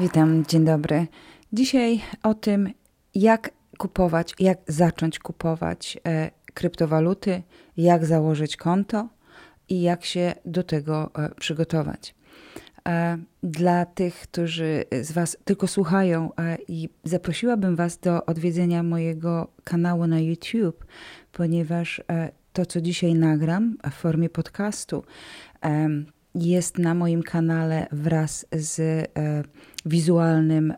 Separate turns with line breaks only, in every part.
Witam, dzień dobry. Dzisiaj o tym, jak kupować, jak zacząć kupować e, kryptowaluty, jak założyć konto i jak się do tego e, przygotować. E, dla tych, którzy z Was tylko słuchają, e, i zaprosiłabym Was do odwiedzenia mojego kanału na YouTube, ponieważ e, to, co dzisiaj nagram w formie podcastu, e, jest na moim kanale wraz z wizualnym e,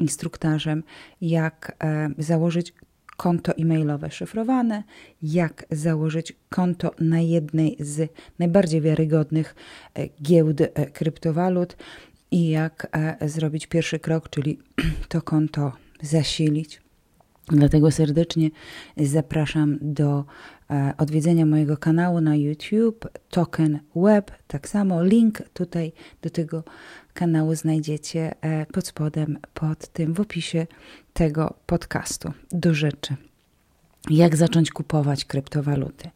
instruktarzem, jak e, założyć konto e-mailowe szyfrowane, jak założyć konto na jednej z najbardziej wiarygodnych giełd kryptowalut i jak zrobić pierwszy krok, czyli to konto zasilić. Dlatego serdecznie zapraszam do e, odwiedzenia mojego kanału na YouTube, Token Web. Tak samo link tutaj do tego kanału znajdziecie e, pod spodem, pod tym w opisie tego podcastu. Do rzeczy. Jak zacząć kupować kryptowaluty?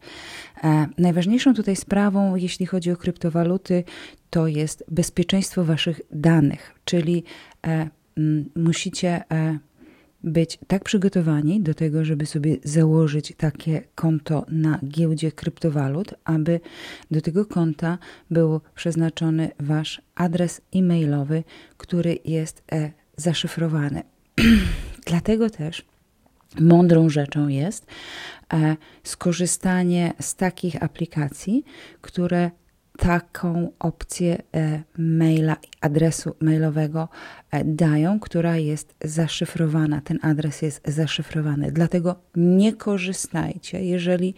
E, najważniejszą tutaj sprawą, jeśli chodzi o kryptowaluty, to jest bezpieczeństwo Waszych danych, czyli musicie być tak przygotowani do tego, żeby sobie założyć takie konto na giełdzie kryptowalut, aby do tego konta był przeznaczony Wasz adres e-mailowy, który jest e, zaszyfrowany. Dlatego też mądrą rzeczą jest e, skorzystanie z takich aplikacji, które taką opcję e, maila, adresu mailowego e, dają, która jest zaszyfrowana. Ten adres jest zaszyfrowany. Dlatego nie korzystajcie, jeżeli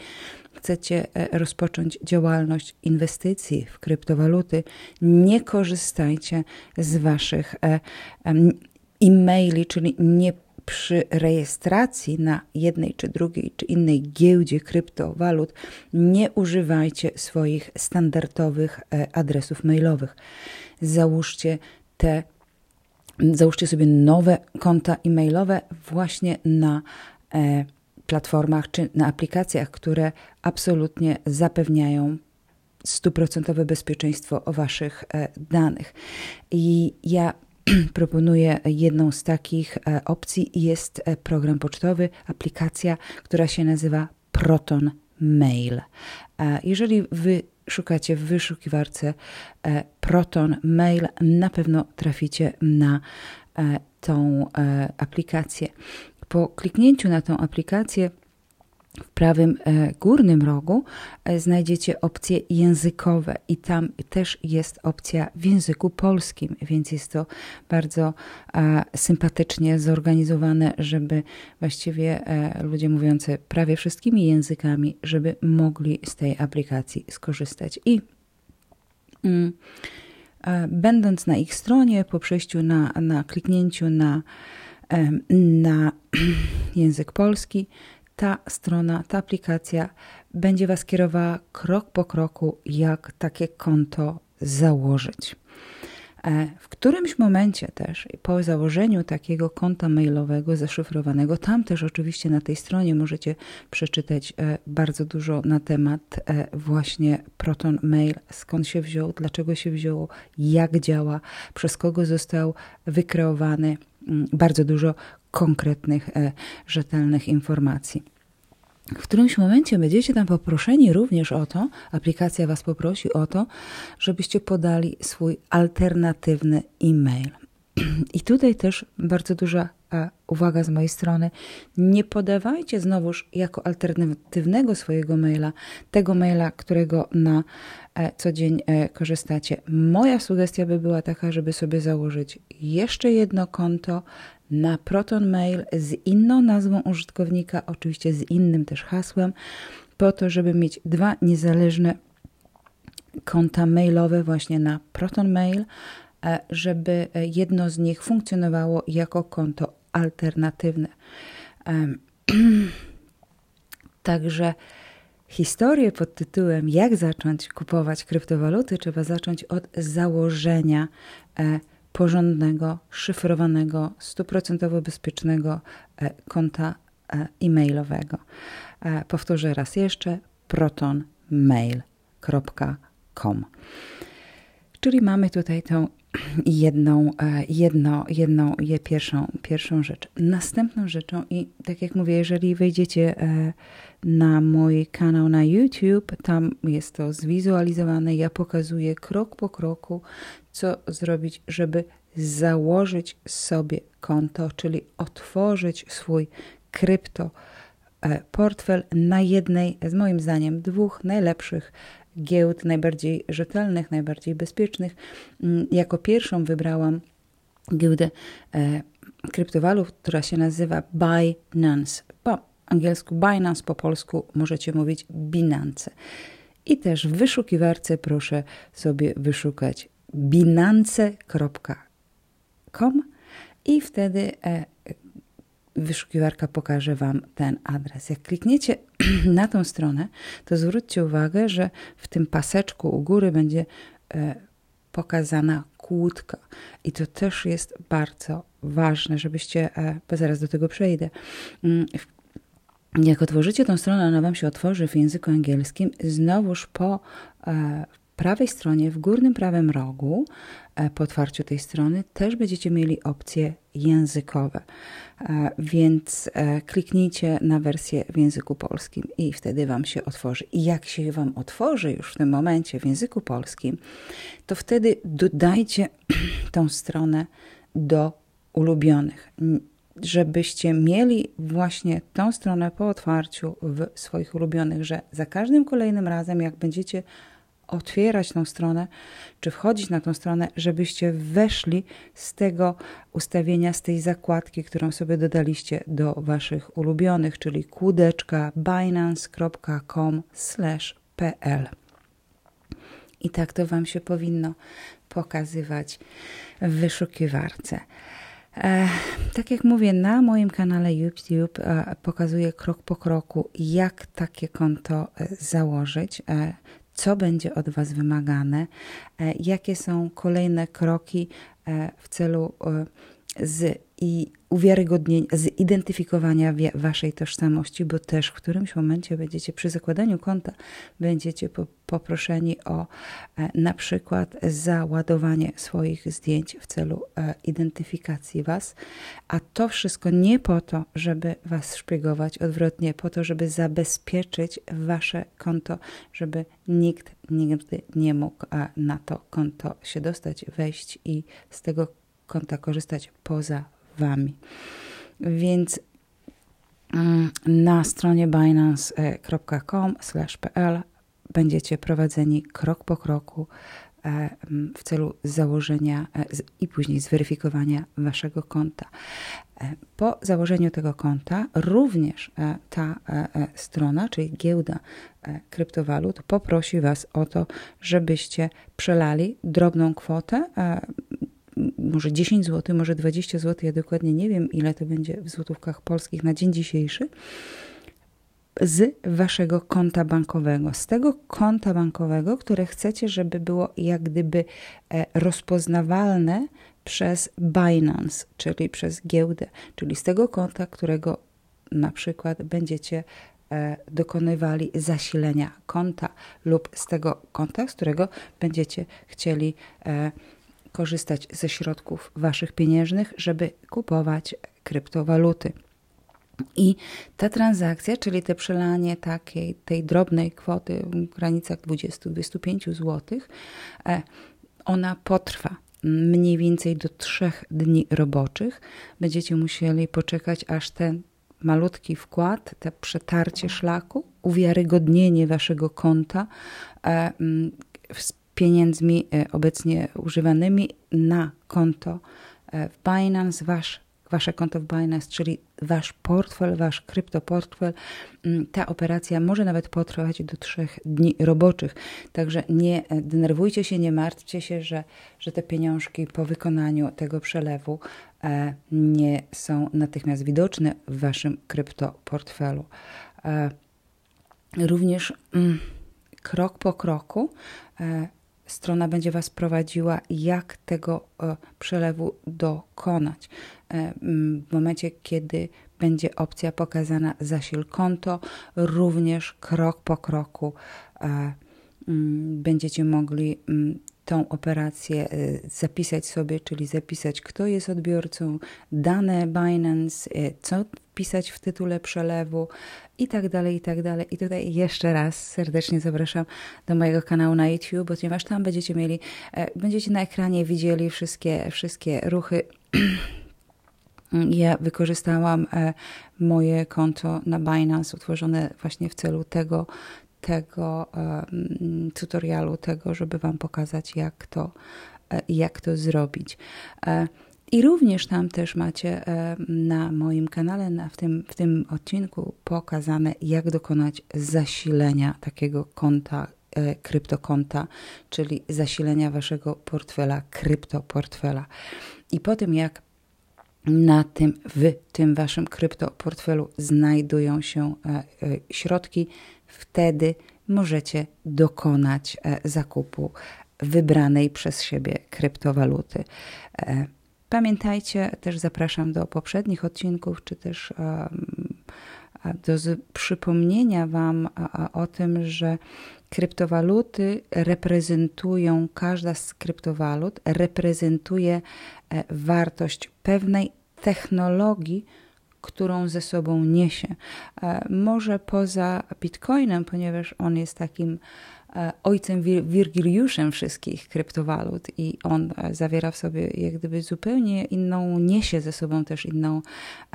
chcecie e, rozpocząć działalność inwestycji w kryptowaluty, nie korzystajcie z waszych e-maili, czyli nie przy rejestracji na jednej czy drugiej czy innej giełdzie kryptowalut nie używajcie swoich standardowych e, adresów mailowych. Załóżcie te Załóżcie sobie nowe konta e-mailowe właśnie na e, platformach czy na aplikacjach, które absolutnie zapewniają stuprocentowe bezpieczeństwo waszych e, danych. I ja proponuję jedną z takich e, opcji jest e, program pocztowy, aplikacja, która się nazywa Proton Mail. E, jeżeli wy szukacie w wyszukiwarce Proton Mail, na pewno traficie na tą aplikację. Po kliknięciu na tą aplikację w prawym e, górnym rogu e, znajdziecie opcje językowe i tam też jest opcja w języku polskim, więc jest to bardzo sympatycznie zorganizowane, żeby właściwie e, ludzie mówiący prawie wszystkimi językami, żeby mogli z tej aplikacji skorzystać. I mm, będąc na ich stronie, po przejściu na, na kliknięciu na, na język polski, ta strona, ta aplikacja będzie Was kierowała krok po kroku, jak takie konto założyć. E, w którymś momencie też, po założeniu takiego konta mailowego zaszyfrowanego, tam też oczywiście na tej stronie możecie przeczytać e, bardzo dużo na temat e, właśnie Proton Mail, skąd się wziął, dlaczego się wziął, jak działa, przez kogo został wykreowany, mm, bardzo dużo konkretnych, rzetelnych informacji. W którymś momencie będziecie tam poproszeni również o to, aplikacja Was poprosi o to, żebyście podali swój alternatywny e-mail. I tutaj też bardzo duża uwaga z mojej strony. Nie podawajcie znowuż jako alternatywnego swojego maila tego maila, którego na e, co dzień e, korzystacie. Moja sugestia by była taka, żeby sobie założyć jeszcze jedno konto na Proton Mail z inną nazwą użytkownika, oczywiście z innym też hasłem, po to, żeby mieć dwa niezależne konta mailowe właśnie na Proton Mail, e, żeby jedno z nich funkcjonowało jako konto alternatywne. Także historię pod tytułem Jak zacząć kupować kryptowaluty trzeba zacząć od założenia e, porządnego, szyfrowanego, stuprocentowo bezpiecznego e, konta e, e-mailowego. Powtórzę raz jeszcze protonmail.com. Czyli mamy tutaj tą jedną, jedno, jedną je pierwszą, pierwszą rzecz. Następną rzeczą i tak jak mówię, jeżeli wejdziecie na mój kanał na YouTube, tam jest to zwizualizowane, ja pokazuję krok po kroku, co zrobić, żeby założyć sobie konto, czyli otworzyć swój krypto e, portfel na jednej, z moim zdaniem, dwóch najlepszych giełd, najbardziej rzetelnych, najbardziej bezpiecznych. Mm, jako pierwszą wybrałam giełdę e, kryptowalut, która się nazywa Binance. Po angielsku Binance, po polsku możecie mówić Binance. I też w wyszukiwarce proszę sobie wyszukać binance.com i wtedy e, wyszukiwarka pokaże Wam ten adres. Jak klikniecie na tą stronę, to zwróćcie uwagę, że w tym paseczku u góry będzie e, pokazana kłódka. I to też jest bardzo ważne, żebyście, e, bo zaraz do tego przejdę. Mm, jak otworzycie tą stronę, ona Wam się otworzy w języku angielskim, znowuż po prawej stronie, w górnym prawym rogu, e, po otwarciu tej strony, też będziecie mieli opcje językowe. E, więc e, kliknijcie na wersję w języku polskim i wtedy Wam się otworzy. I jak się Wam otworzy już w tym momencie w języku polskim, to wtedy dodajcie tą stronę do ulubionych żebyście mieli właśnie tą stronę po otwarciu w swoich ulubionych, że za każdym kolejnym razem, jak będziecie otwierać tą stronę, czy wchodzić na tą stronę, żebyście weszli z tego ustawienia, z tej zakładki, którą sobie dodaliście do waszych ulubionych, czyli kłódeczka binance.com/pl. I tak to wam się powinno pokazywać w wyszukiwarce. E, tak jak mówię, na moim kanale YouTube e, pokazuję krok po kroku, jak takie konto e, założyć. Co będzie od Was wymagane, e, jakie są kolejne kroki e, w celu e, z i uwiarygodnienia, zidentyfikowania waszej tożsamości, bo też w którymś momencie będziecie przy zakładaniu konta będziecie poproszeni o na przykład załadowanie swoich zdjęć w celu identyfikacji was, a to wszystko nie po to, żeby was szpiegować, odwrotnie po to, żeby zabezpieczyć wasze konto, żeby nikt nigdy nie mógł na to konto się dostać, wejść i z tego konta korzystać poza Wami. Więc mm, na stronie binance.com/pl będziecie prowadzeni krok po kroku e, w celu założenia e, i później zweryfikowania waszego konta. E, po założeniu tego konta również ta strona, czyli giełda kryptowalut, poprosi Was o to, żebyście przelali drobną kwotę może 10 zł, może 20 zł, ja dokładnie nie wiem, ile to będzie w złotówkach polskich na dzień dzisiejszy, z waszego konta bankowego, z tego konta bankowego, które chcecie, żeby było jak gdyby e, rozpoznawalne przez Binance, czyli przez giełdę, czyli z tego konta, którego na przykład będziecie e, dokonywali zasilenia konta lub z tego konta, z którego będziecie chcieli e, korzystać ze środków waszych pieniężnych, żeby kupować kryptowaluty. I ta transakcja, czyli te przelanie takiej, tej drobnej kwoty w granicach 20-25 zł, e, ona potrwa mniej więcej do trzech dni roboczych. Będziecie musieli poczekać, aż ten malutki wkład, te przetarcie szlaku, uwiarygodnienie waszego konta e, pieniędzmi e, obecnie używanymi na konto e, w Binance, wasz, wasze konto w Binance, czyli wasz portfel, wasz kryptoportfel. Mm, ta operacja może nawet potrwać do trzech dni roboczych. Także nie denerwujcie się, nie martwcie się, że, że te pieniążki po wykonaniu tego przelewu e, nie są natychmiast widoczne w waszym kryptoportfelu. Również mm, krok po kroku strona będzie Was prowadziła, jak tego e, przelewu dokonać. E, w momencie, kiedy będzie opcja pokazana zasil konto, również krok po kroku e, będziecie mogli tą operację zapisać sobie, czyli zapisać, kto jest odbiorcą, dane Binance, co wpisać w tytule przelewu i tak dalej, i tak dalej. I tutaj jeszcze raz serdecznie zapraszam do mojego kanału na YouTube, ponieważ tam będziecie mieli, będziecie na ekranie widzieli wszystkie, wszystkie ruchy ja wykorzystałam e, moje konto na Binance utworzone właśnie w celu tego, tego tutorialu, tego, żeby Wam pokazać, jak to, e, jak to zrobić. E, I również tam też macie na moim kanale, na, w, tym, w tym odcinku pokazane, jak dokonać zasilenia takiego konta, kryptokonta, czyli zasilenia Waszego portfela, kryptoportfela. I po tym, jak na tym, w tym waszym kryptoportfelu znajdują się e, e, środki, wtedy możecie dokonać e, zakupu wybranej przez siebie kryptowaluty. Pamiętajcie, też zapraszam do poprzednich odcinków, czy też do przypomnienia Wam o tym, że kryptowaluty reprezentują, każda z kryptowalut reprezentuje wartość pewnej technologii, którą ze sobą niesie. E, może poza Bitcoinem, ponieważ on jest takim e, ojcem Wirgiliuszem wszystkich kryptowalut i on e, zawiera w sobie jak gdyby zupełnie inną, niesie ze sobą też inną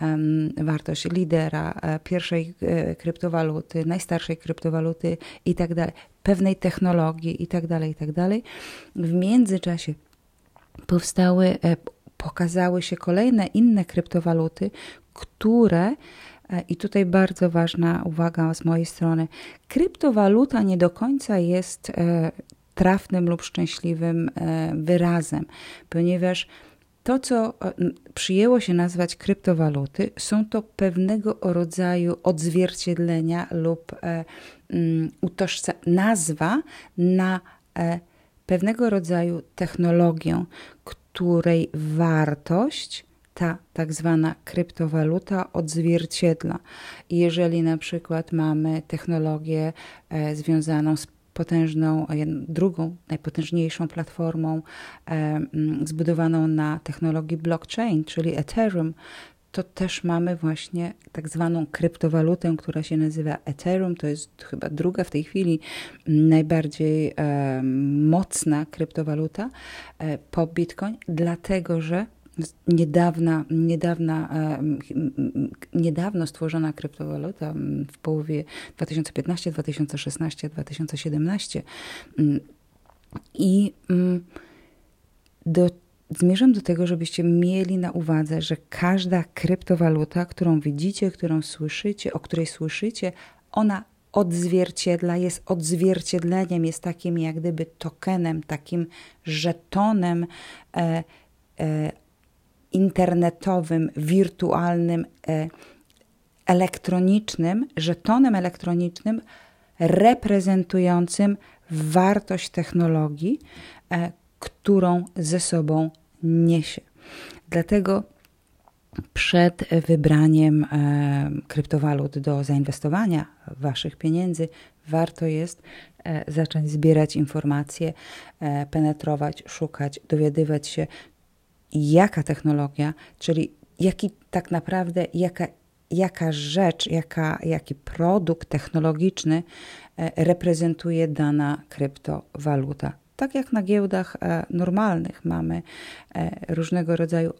um, wartość lidera pierwszej kryptowaluty, najstarszej kryptowaluty i tak dalej, pewnej technologii i tak dalej, i tak dalej. W międzyczasie powstały pokazały się kolejne inne kryptowaluty, które e, i tutaj bardzo ważna uwaga z mojej strony. Kryptowaluta nie do końca jest e, trafnym lub szczęśliwym e, wyrazem, ponieważ to, co przyjęło się nazwać kryptowaluty, są to pewnego rodzaju odzwierciedlenia lub nazwa na pewnego rodzaju technologię, której wartość ta tak zwana kryptowaluta odzwierciedla. Jeżeli na przykład mamy technologię e, związaną z potężną, drugą, najpotężniejszą platformą e, zbudowaną na technologii blockchain, czyli Ethereum, to też mamy właśnie tak zwaną kryptowalutę, która się nazywa Ethereum. To jest chyba druga w tej chwili najbardziej e, mocna kryptowaluta e, po Bitcoin, dlatego że niedawna, niedawna, niedawno stworzona kryptowaluta w połowie 2015, 2016, 2017 i do zmierzam do tego, żebyście mieli na uwadze, że każda kryptowaluta, którą widzicie, którą słyszycie, o której słyszycie, ona odzwierciedla, jest odzwierciedleniem, jest takim jak gdyby tokenem, takim żetonem e, e, internetowym, wirtualnym, e, elektronicznym, żetonem elektronicznym reprezentującym wartość technologii, e, którą ze sobą niesie. Dlatego przed wybraniem e, kryptowalut do zainwestowania waszych pieniędzy warto jest e, zacząć zbierać informacje, e, penetrować, szukać, dowiadywać się, jaka technologia, czyli jaki tak naprawdę, jaka, jaka rzecz, jaka, jaki produkt technologiczny reprezentuje dana kryptowaluta tak jak na giełdach e, normalnych mamy e, różnego rodzaju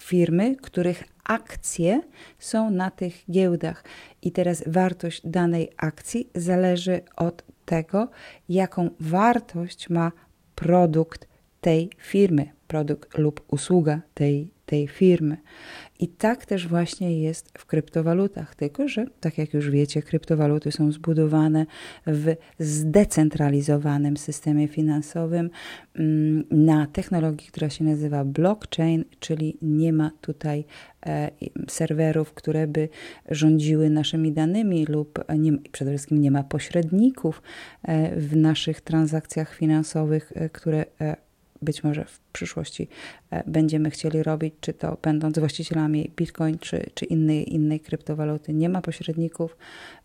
firmy, których akcje są na tych giełdach. I teraz wartość danej akcji zależy od tego, jaką wartość ma produkt tej firmy, produkt lub usługa tej, tej firmy. I tak też właśnie jest w kryptowalutach, tylko że, tak jak już wiecie, kryptowaluty są zbudowane w zdecentralizowanym systemie finansowym mm, na technologii, która się nazywa blockchain, czyli nie ma tutaj e, serwerów, które by rządziły naszymi danymi lub nie, przede wszystkim nie ma pośredników e, w naszych transakcjach finansowych, e, które być może w przyszłości e, będziemy chcieli robić, czy to będąc właścicielami Bitcoin, czy, czy innej, innej kryptowaluty. Nie ma pośredników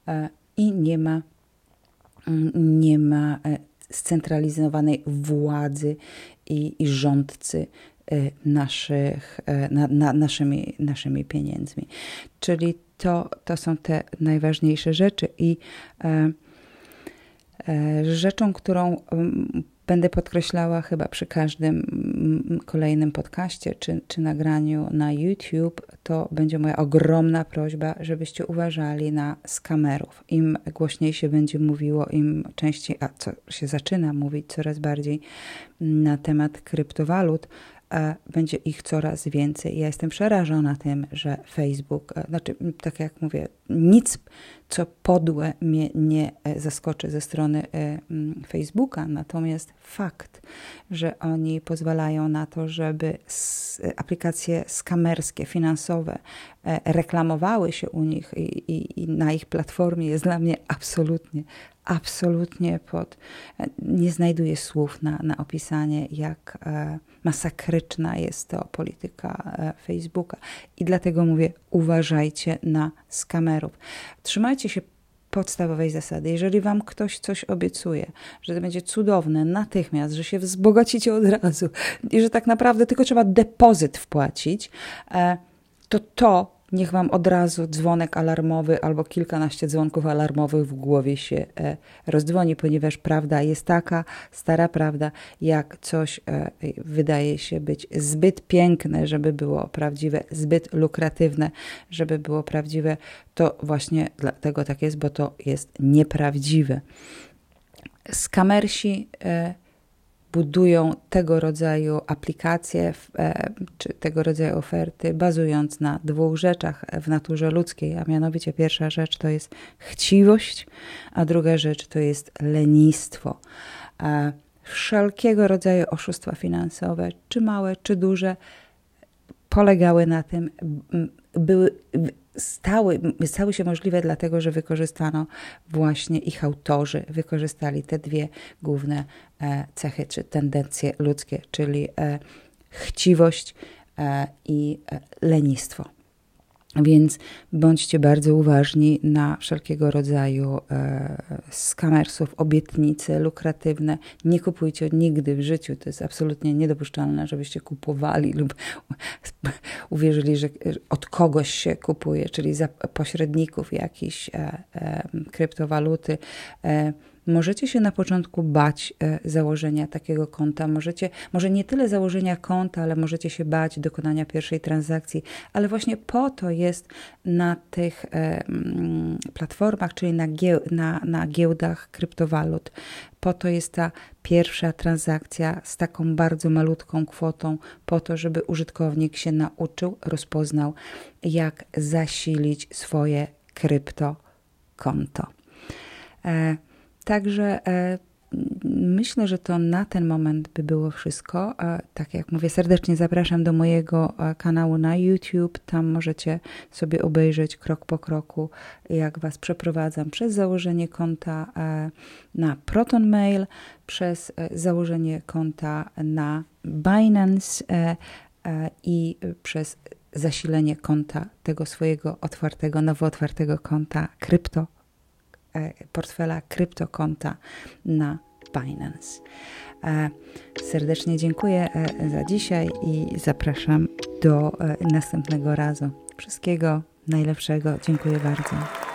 e, i nie ma, mm, nie ma e, scentralizowanej władzy i, i rządcy naszych, na, na, naszymi, naszymi pieniędzmi. Czyli to, to są te najważniejsze rzeczy i e, e, rzeczą, którą będę podkreślała chyba przy każdym mm, kolejnym podcaście czy, czy nagraniu na YouTube, to będzie moja ogromna prośba, żebyście uważali na skamerów. Im głośniej się będzie mówiło, im częściej, a co się zaczyna mówić coraz bardziej na temat kryptowalut, będzie ich coraz więcej. Ja jestem przerażona tym, że Facebook, e, znaczy, tak jak mówię, nic, co podłe mnie nie e, zaskoczy ze strony e, Facebooka, natomiast fakt, że oni pozwalają na to, żeby aplikacje skamerskie, finansowe reklamowały się u nich i, i, i na ich platformie jest dla mnie absolutnie, absolutnie pod. Nie znajduję słów na, na opisanie, jak masakryczna jest to polityka e, Facebooka. I dlatego mówię, uważajcie na skamerów. Trzymajcie się podstawowej zasady. Jeżeli wam ktoś coś obiecuje, że to będzie cudowne natychmiast, że się wzbogacicie od razu i że tak naprawdę tylko trzeba depozyt wpłacić, e, to to niech wam od razu dzwonek alarmowy albo kilkanaście dzwonków alarmowych w głowie się e, rozdzwoni, ponieważ prawda jest taka, stara prawda, jak coś e, wydaje się być zbyt piękne, żeby było prawdziwe, zbyt lukratywne, żeby było prawdziwe, to właśnie dlatego tak jest, bo to jest nieprawdziwe. Skamersi e, budują tego rodzaju aplikacje e, czy tego rodzaju oferty, bazując na dwóch rzeczach w naturze ludzkiej, a mianowicie pierwsza rzecz to jest chciwość, a druga rzecz to jest lenistwo. Wszelkiego rodzaju oszustwa finansowe, czy małe, czy duże, polegały na tym, były stały, stały się możliwe dlatego, że wykorzystano właśnie ich autorzy, wykorzystali te dwie główne e, cechy czy tendencje ludzkie, czyli e, chciwość e, i lenistwo. Więc bądźcie bardzo uważni na wszelkiego rodzaju e, skamersów, obietnice lukratywne. Nie kupujcie nigdy w życiu. To jest absolutnie niedopuszczalne, żebyście kupowali lub uwierzyli, że od kogoś się kupuje, czyli za pośredników jakichś e, e, kryptowaluty. E, Możecie się na początku bać e, założenia takiego konta. Możecie, może nie tyle założenia konta, ale możecie się bać dokonania pierwszej transakcji, ale właśnie po to jest na tych platformach, czyli na, na, na giełdach kryptowalut, po to jest ta pierwsza transakcja z taką bardzo malutką kwotą, po to, żeby użytkownik się nauczył, rozpoznał, jak zasilić swoje kryptokonto. E, Także e, myślę, że to na ten moment by było wszystko. Tak jak mówię, serdecznie zapraszam do mojego e, kanału na YouTube. Tam możecie sobie obejrzeć krok po kroku, jak Was przeprowadzam przez założenie konta e, na Proton Mail, przez założenie konta na Binance i przez zasilenie konta tego swojego otwartego, nowo otwartego konta krypto E, portfela kryptokonta na Binance. E, serdecznie dziękuję e, za dzisiaj i zapraszam do następnego razu. Wszystkiego najlepszego. Dziękuję bardzo.